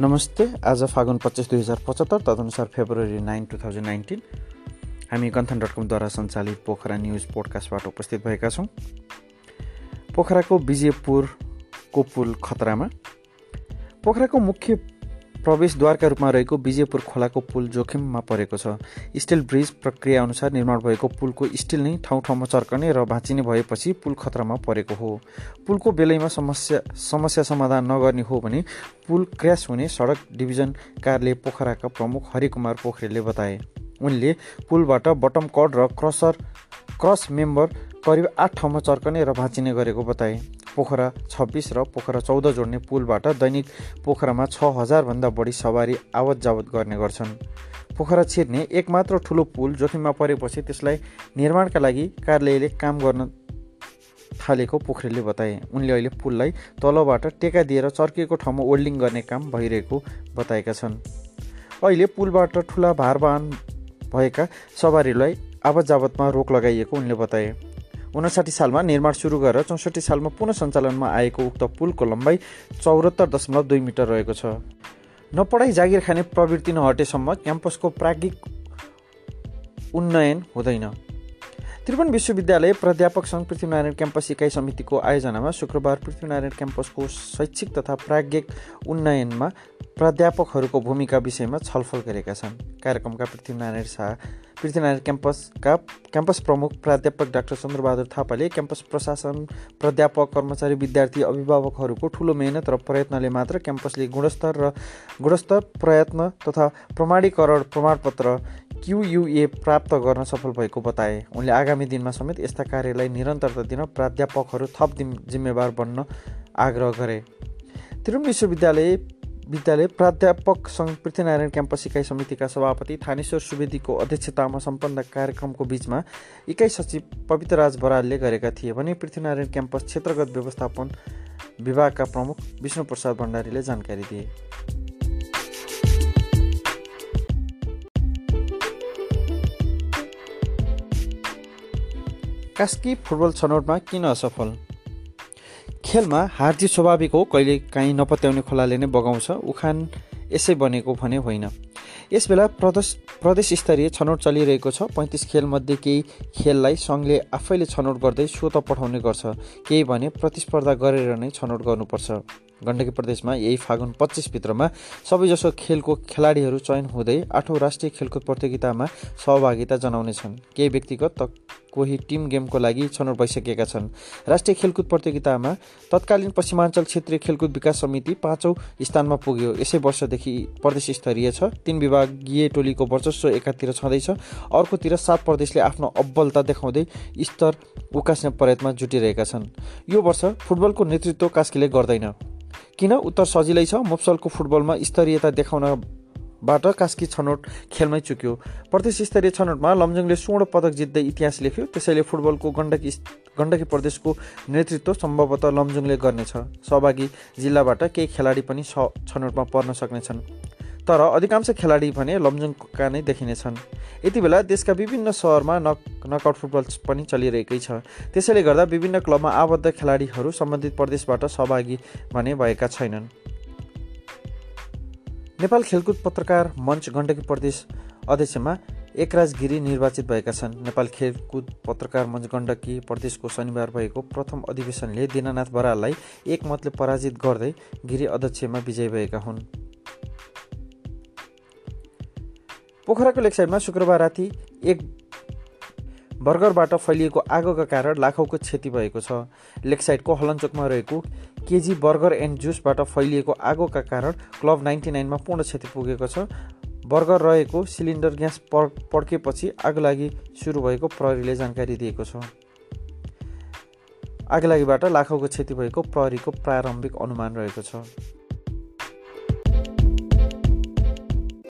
नमस्ते आज फागुन पच्चिस दुई हजार पचहत्तर तदनुसार February nine two thousand nineteen हामी गन्थन डट कमद्वारा सञ्चालित पोखरा न्युज पोडकास्टबाट उपस्थित भएका छौँ। पोखराको विजयपुरको पुल खतरामा। पोखराको मुख्य प्रवेशद्वारका रूपमा रहेको विजयपुर खोलाको पुल जोखिममा परेको छ। स्टिल ब्रिज प्रक्रिया अनुसार निर्माण भएको पुलको स्टिल नै ठाउँ ठाउँमा चर्कने र भाँचिने भएपछि पुल खतरामा परेको हो। पुलको बेलैमा समस्या समस्या समाधान नगर्ने हो भने पुल क्र्यास हुने सडक डिभिजन कार्यालय पोखराका प्रमुख हरिकुमार पोखरेलले बताए। उनले पुलबाट बटम कड र क्रसर क्रस मेम्बर करिब आठ ठाउँमा चर्कने र भाँचिने गरेको बताए। पोखरा छब्बिस र पोखरा चौध जोड्ने पुलबाट दैनिक पोखरामा छ हजारभन्दा बढी सवारी आवत जावत गर्ने गर्छन्। पोखरा छिर्ने एकमात्र ठुलो पुल जोखिममा परेपछि त्यसलाई निर्माणका लागि कार्यालयले काम गर्न थालेको पोखरेलले बताए। उनले अहिले पुललाई तलबाट टेका दिएर चर्किएको ठाउँमा ओल्डिङ गर्ने काम भइरहेको बताएका छन्। अहिले पुलबाट ठुला भारवाहन भएका सवारीलाई आवत जावतमा रोक लगाइएको उनले बताए। उनासाठी सालमा निर्माण सुरु गरेर चौसठी सालमा पुनः सञ्चालनमा आएको उक्त पुलको लम्बाइ चौरात्तर दशमलव दुई मिटर रहेको छ। नपढाइ जागिर खाने प्रवृत्ति नहटेसम्म क्याम्पसको प्राज्ञिक उन्नयन हुँदैन। त्रिभुवन विश्वविद्यालय प्राध्यापक सङ्घ पृथ्वीनारायण क्याम्पस इकाइ समितिको आयोजनामा शुक्रबार पृथ्वीनारायण क्याम्पसको शैक्षिक तथा प्राज्ञिक उन्नयनमा प्राध्यापकहरूको भूमिका विषयमा छलफल गरेका छन्। कार्यक्रमका पृथ्वीनारायण शाह पृथ्वीनारायण क्याम्पसका क्याम्पस प्रमुख प्राध्यापक डाक्टर चन्द्रबहादुर थापाले क्याम्पस प्रशासन प्राध्यापक कर्मचारी विद्यार्थी अभिभावकहरूको ठुलो मेहनत र प्रयत्नले मात्र क्याम्पसले गुणस्तर र गुणस्तर प्रयत्न तथा प्रमाणीकरण प्रमाणपत्र क्युयुए प्राप्त गर्न सफल भएको बताए। उनले आगामी दिनमा समेत यस्ता कार्यलाई निरन्तरता दिन प्राध्यापकहरू थप जिम्मेवार बन्न आग्रह गरे। त्रिभुवन विश्वविद्यालय विद्यालय प्राध्यापक सङ्घ पृथ्वीनारायण क्याम्पस इकाइ समितिका सभापति थानेश्वर सुवेदीको अध्यक्षतामा सम्पन्न कार्यक्रमको बीचमा इकाइ सचिव पवित्र राज बरालले गरेका थिए भने पृथ्वीनारायण क्याम्पस क्षेत्रगत व्यवस्थापन विभागका प्रमुख विष्णुप्रसाद भण्डारीले जानकारी दिए। कास्की फुटबल छनौटमा किन असफल? खेलमा हारजित स्वाभाविक हो कहिले काहीँ नपत्याउने खोलाले नै बगाउँछ। उखान यसै बनेको भने होइन। यसबेला प्रदेश प्रदेश स्तरीय छनौट चलिरहेको छ। पैँतिस खेलमध्ये केही खेललाई सङ्घले आफैले छनौट गर्दै स्वत पठाउने गर्छ। केही भने प्रतिस्पर्धा गरेर नै छनौट गर्नुपर्छ। गण्डकी प्रदेशमा यही फागुन पच्चिसभित्रमा सबैजसो खेलको खेलाडीहरू चयन हुँदै आठौँ राष्ट्रिय खेलकुद प्रतियोगितामा सहभागिता जनाउनेछन्। केही व्यक्तिगत कोही टिम गेमको लागि छनौट भइसकेका छन्। राष्ट्रिय खेलकुद प्रतियोगितामा तत्कालीन पश्चिमाञ्चल क्षेत्रीय खेलकुद विकास समिति पाँचौँ स्थानमा पुग्यो। यसै वर्षदेखि प्रदेश स्तरीय छ। तीन विभागीय टोलीको वर्चस्व एकातिर छँदैछ। अर्कोतिर सात प्रदेशले आफ्नो अब्बलता देखाउँदै स्तर उकास्ने प्रयत्नमा जुटिरहेका छन्। यो वर्ष फुटबलको नेतृत्व कास्कीले गर्दैन। किन उत्तर सजिलै छ? मोप्सलको फुटबलमा स्तरीयता देखाउनबाट कास्की छनौट खेलमै चुक्यो। प्रदेश स्तरीय छनौटमा लमजुङले स्वर्ण पदक जित्दै इतिहास लेख्यो। त्यसैले फुटबलको गण्डकी गण्डकी प्रदेशको नेतृत्व सम्भवतः लमजुङले गर्नेछ। सहभागी जिल्लाबाट केही खेलाडी पनि छनौटमा पर्न सक्नेछन्। तर अधिकांश खेलाडी भने लमजुङका नै देखिनेछन्। यति बेला देशका विभिन्न सहरमा नक नकआउट फुटबल पनि चलिरहेकै छ। त्यसैले गर्दा विभिन्न क्लबमा आबद्ध खेलाडीहरू सम्बन्धित प्रदेशबाट सहभागी भने भएका छैनन्। नेपाल खेलकुद पत्रकार मञ्च गण्डकी प्रदेश अध्यक्षमा एकराज गिरी निर्वाचित भएका छन्। नेपाल खेलकुद पत्रकार मञ्च गण्डकी प्रदेशको शनिबार भएको प्रथम अधिवेशनले दिनानाथ बराललाई एकमतले पराजित गर्दै गिरी अध्यक्षमा विजय भएका हुन्। पोखराको लेकसाइडमा शुक्रबार राति एक बर्गरबाट फैलिएको आगोका कारण लाखौँको क्षति भएको छ। लेकसाइडको हलनचोकमा रहेको केजी बर्गर एन्ड जुसबाट फैलिएको आगोका कारण क्लब नाइन्टी नाइनमा पूर्ण क्षति पुगेको छ। बर्गर रहेको सिलिन्डर ग्यास पड्केपछि आगलागी सुरु भएको प्रहरीले जानकारी दिएको छ। आगलागीबाट लाखौँको क्षति भएको प्रहरीको प्रारम्भिक अनुमान रहेको छ।